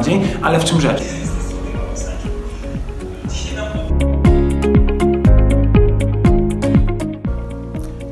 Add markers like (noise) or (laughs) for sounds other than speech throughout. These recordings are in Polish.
najbardziej, ale w czym rzecz?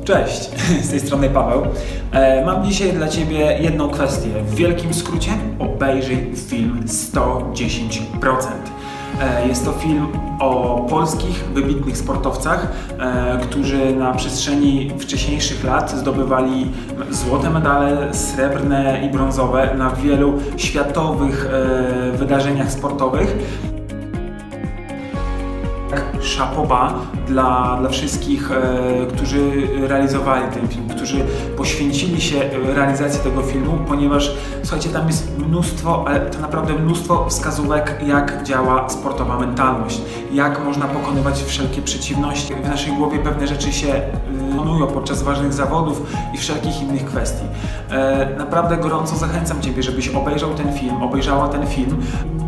Cześć, (laughs) z tej strony Paweł. E, mam dzisiaj dla Ciebie jedną kwestię. W wielkim skrócie obejrzyj film 110%. E, jest to film o polskich wybitnych sportowcach, e, którzy na przestrzeni wcześniejszych lat zdobywali złote medale, srebrne i brązowe na wielu światowych e, wydarzeniach sportowych szapoba dla, dla wszystkich, e, którzy realizowali ten film, którzy poświęcili się realizacji tego filmu, ponieważ słuchajcie, tam jest mnóstwo, ale to naprawdę mnóstwo wskazówek, jak działa sportowa mentalność, jak można pokonywać wszelkie przeciwności. W naszej głowie pewne rzeczy się wykonują podczas ważnych zawodów i wszelkich innych kwestii. E, naprawdę gorąco zachęcam Ciebie, żebyś obejrzał ten film, obejrzała ten film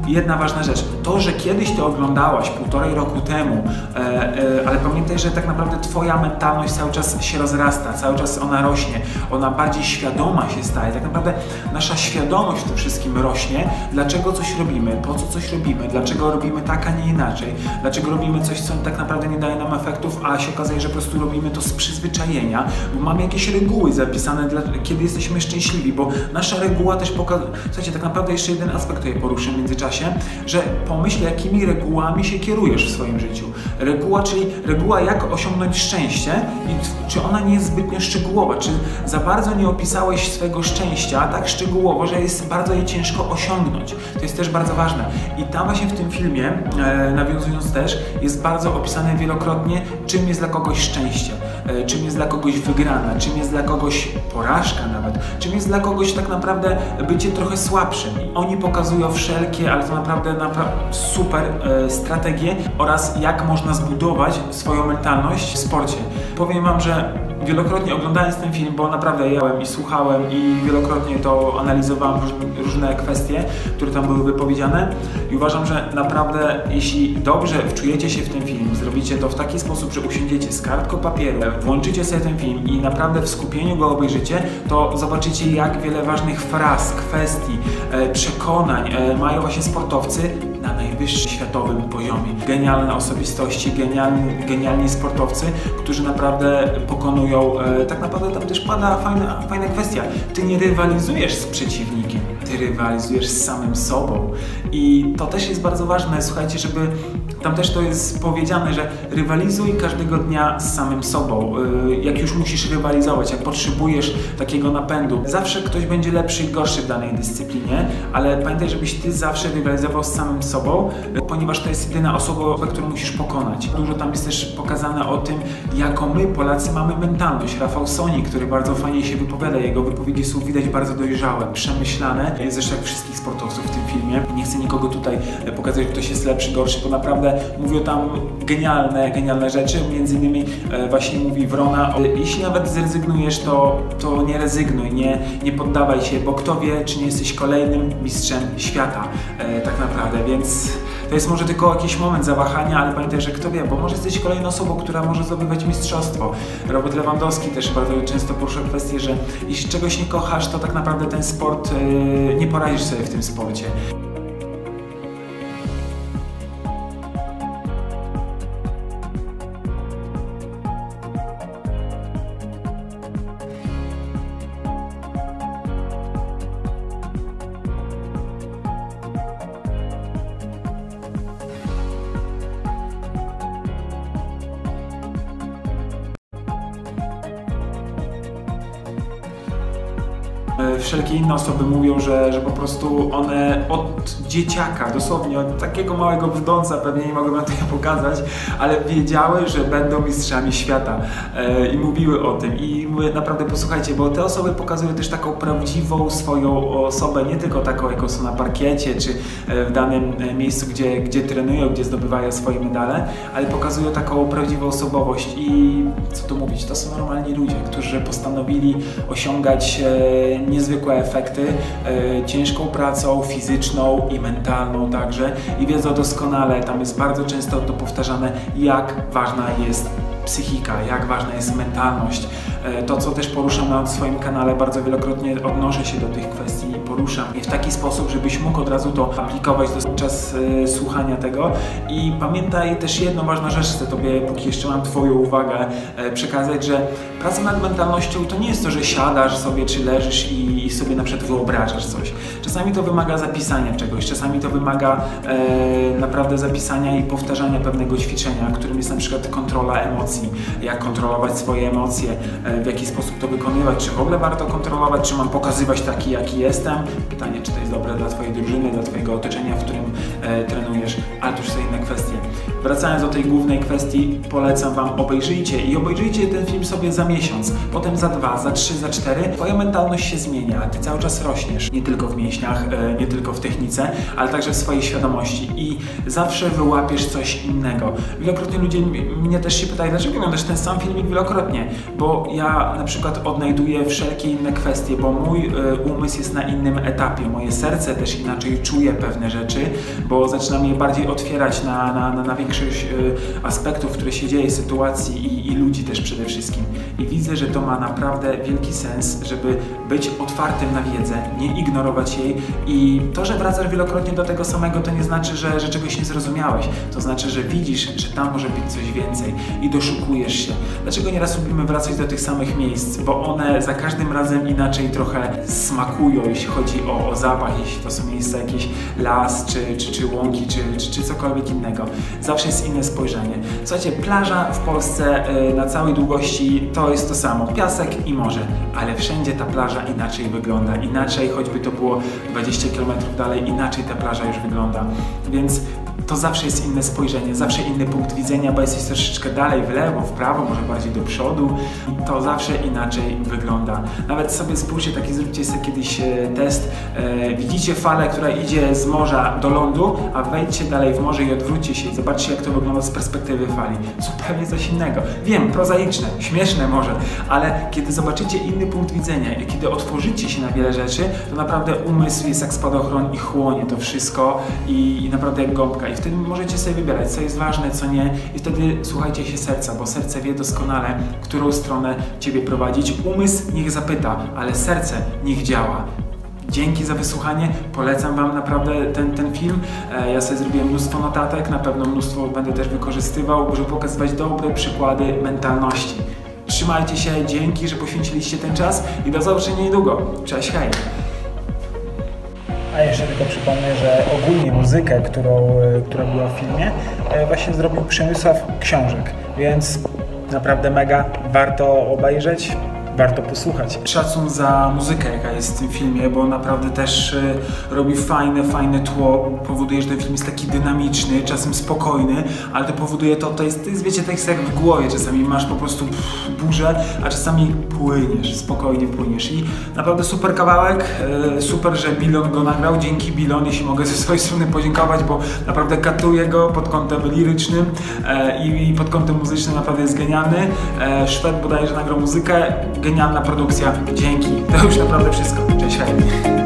jedna ważna rzecz. To, że kiedyś to oglądałaś półtorej roku temu, e, e, ale pamiętaj, że tak naprawdę Twoja mentalność cały czas się rozrasta, cały czas ona rośnie, ona bardziej świadoma się staje. Tak naprawdę nasza świadomość w tym wszystkim rośnie, dlaczego coś robimy, po co coś robimy, dlaczego robimy tak, a nie inaczej, dlaczego robimy coś, co tak naprawdę nie daje nam efektów, a się okazuje, że po prostu robimy to z przyzwyczajenia, bo mamy jakieś reguły zapisane, dla, kiedy jesteśmy szczęśliwi, bo nasza reguła też pokazuje, słuchajcie, tak naprawdę jeszcze jeden aspekt tutaj poruszę w międzyczasie, że pomyśl, jakimi regułami się kierujesz w swoim życiu. Reguła, czyli reguła, jak osiągnąć szczęście i czy ona nie jest zbytnio szczegółowa, czy za bardzo nie opisałeś swojego szczęścia tak szczegółowo, że jest bardzo je ciężko osiągnąć. To jest też bardzo ważne. I tam właśnie w tym filmie, e, nawiązując też, jest bardzo opisane wielokrotnie, czym jest dla kogoś szczęście, czym jest dla kogoś wygrana, czym jest dla kogoś porażka nawet, czym jest dla kogoś tak naprawdę bycie trochę słabszym. I oni pokazują wszelkie, ale to naprawdę, naprawdę super e, strategie oraz jak można zbudować swoją mentalność w sporcie. Powiem Wam, że wielokrotnie oglądając ten film, bo naprawdę jałem i słuchałem i wielokrotnie to analizowałem różne kwestie, które tam były wypowiedziane i uważam, że naprawdę jeśli dobrze wczujecie się w ten film, zrobicie to w taki sposób, że usiądziecie z kartką papieru, włączycie sobie ten film i naprawdę w skupieniu go obejrzycie, to zobaczycie jak wiele ważnych fraz, kwestii, e, przekonań e, mają właśnie sportowcy na najwyższym światowym poziomie. Genialne osobistości, genialni, genialni sportowcy, którzy naprawdę pokonują, e, tak naprawdę tam też pada fajna, fajna kwestia, ty nie rywalizujesz z przeciwnikiem, ty rywalizujesz z samym sobą i to też jest bardzo ważne, słuchajcie, żeby tam też to jest powiedziane, że rywalizuj każdego dnia z samym sobą. E, jak już musisz rywalizować, jak potrzebujesz takiego napędu. Zawsze ktoś będzie lepszy i gorszy w danej dyscyplinie, ale pamiętaj, żebyś ty zawsze rywalizował z samym sobą, ponieważ to jest jedyna osoba, którą musisz pokonać. Dużo tam jest też pokazane o tym, jaką my, Polacy, mamy mentalność. Rafał Soni, który bardzo fajnie się wypowiada, jego wypowiedzi są widać bardzo dojrzałe, przemyślane, zresztą jak wszystkich sportowców w tym filmie. Nie chcę nikogo tutaj pokazać, że ktoś jest lepszy, gorszy, bo naprawdę mówią tam genialne, genialne rzeczy. Między innymi e, właśnie mówi Wrona, jeśli nawet zrezygnujesz, to, to nie rezygnuj, nie, nie poddawaj się, bo kto wie, czy nie jesteś kolejnym mistrzem świata e, tak naprawdę, więc to jest może tylko jakiś moment zawahania, ale pamiętaj, że kto wie, bo może jesteś kolejną osobą, która może zdobywać mistrzostwo. Robert Lewandowski też bardzo często porusza kwestię, że jeśli czegoś nie kochasz, to tak naprawdę ten sport, nie poradzisz sobie w tym sporcie. Wszelkie inne osoby mówią, że, że po prostu one od dzieciaka, dosłownie od takiego małego brzdąca, pewnie nie mogę wam tego pokazać, ale wiedziały, że będą mistrzami świata e, i mówiły o tym. I mówię, naprawdę posłuchajcie, bo te osoby pokazują też taką prawdziwą swoją osobę, nie tylko taką, jaką są na parkiecie, czy e, w danym miejscu, gdzie, gdzie trenują, gdzie zdobywają swoje medale, ale pokazują taką prawdziwą osobowość i co tu mówić, to są normalni ludzie, którzy postanowili osiągać niezwykłe efekty e, ciężką pracą fizyczną i mentalną także i wiedzą doskonale, tam jest bardzo często to powtarzane, jak ważna jest psychika, jak ważna jest mentalność. E, to, co też poruszam na swoim kanale, bardzo wielokrotnie odnoszę się do tych kwestii poruszam i w taki sposób, żebyś mógł od razu to aplikować do czas e, słuchania tego. I pamiętaj też jedną ważną rzecz, chcę Tobie, póki jeszcze mam Twoją uwagę, przekazać, że praca nad mentalnością to nie jest to, że siadasz sobie czy leżysz i, sobie na przykład wyobrażasz coś. Czasami to wymaga zapisania czegoś, czasami to wymaga e, naprawdę zapisania i powtarzania pewnego ćwiczenia, którym jest na przykład kontrola emocji, jak kontrolować swoje emocje, e, w jaki sposób to wykonywać, czy w ogóle warto kontrolować, czy mam pokazywać taki, jaki jestem. Pytanie, czy to jest dobre dla Twojej drużyny, dla Twojego otoczenia, w którym e, trenujesz, ale to już są inne kwestie. Wracając do tej głównej kwestii, polecam Wam obejrzyjcie i obejrzyjcie ten film sobie za miesiąc, potem za dwa, za trzy, za cztery. Twoja mentalność się zmienia, Ty cały czas rośniesz, nie tylko w mięśniach, e, nie tylko w technice, ale także w swojej świadomości i zawsze wyłapiesz coś innego. Wielokrotnie ludzie mnie też się pytają, dlaczego oglądasz ten sam filmik wielokrotnie? Bo ja na przykład odnajduję wszelkie inne kwestie, bo mój e, umysł jest na innym etapie, moje serce też inaczej czuje pewne rzeczy, bo zaczynam je bardziej otwierać na, na, na, na większość e, aspektów, które się dzieje, sytuacji i, i ludzi też przede wszystkim. I widzę, że to ma naprawdę wielki sens, żeby być otwartym na wiedzę, nie ignorować jej i to, że wracasz wielokrotnie do tego samego, to nie znaczy, że, że czegoś nie zrozumiałeś. To znaczy, że widzisz, że tam może być coś więcej i doszukujesz się. Dlaczego nieraz lubimy wracać do tych samych miejsc? Bo one za każdym razem inaczej trochę smakują, jeśli chodzi o, o zapach, jeśli to są miejsca jakieś las, czy, czy, czy łąki, czy, czy, czy cokolwiek innego. Zawsze jest inne spojrzenie. Słuchajcie, plaża w Polsce y, na całej długości to jest to samo. Piasek i morze, ale wszędzie ta plaża inaczej wygląda. Inaczej, choćby to było 20 km dalej, inaczej ta plaża już wygląda. Więc to zawsze jest inne spojrzenie, zawsze inny punkt widzenia, bo jesteś troszeczkę dalej w lewo, w prawo, może bardziej do przodu i to zawsze inaczej wygląda. Nawet sobie spójrzcie, taki zróbcie sobie kiedyś e, test. E, widzicie falę, która idzie z morza do lądu, a wejdźcie dalej w morze i odwróćcie się i zobaczcie, jak to wygląda z perspektywy fali. Zupełnie coś innego. Wiem, prozaiczne, śmieszne może, ale kiedy zobaczycie inny punkt widzenia i kiedy otworzycie się na wiele rzeczy, to naprawdę umysł jest jak spadochron i chłonie to wszystko i, i naprawdę jak gąbka. I wtedy możecie sobie wybierać, co jest ważne, co nie i wtedy słuchajcie się serca, bo serce wie doskonale, którą stronę Ciebie prowadzić. Umysł niech zapyta, ale serce niech działa. Dzięki za wysłuchanie, polecam Wam naprawdę ten, ten film. E, ja sobie zrobiłem mnóstwo notatek, na pewno mnóstwo będę też wykorzystywał, żeby pokazywać dobre przykłady mentalności. Trzymajcie się, dzięki, że poświęciliście ten czas i do zobaczenia niedługo. Cześć, hej! A jeszcze tylko przypomnę, że ogólnie muzykę, którą, e, która była w filmie, e, właśnie zrobił Przemysław Książek, więc naprawdę mega, warto obejrzeć warto posłuchać. Szacun za muzykę, jaka jest w tym filmie, bo naprawdę też y, robi fajne, fajne tło, powoduje, że ten film jest taki dynamiczny, czasem spokojny, ale to powoduje to, to jest, to jest wiecie, tak jest jak w głowie, czasami masz po prostu burzę, a czasami płyniesz, spokojnie płyniesz. I naprawdę super kawałek, y, super, że Bilon go nagrał, dzięki Bilon, jeśli mogę ze swojej strony podziękować, bo naprawdę katuję go pod kątem lirycznym e, i pod kątem muzycznym naprawdę jest genialny. Szwed bodajże nagrał muzykę, genialna produkcja. Dzięki. To już naprawdę wszystko. Cześć, hej.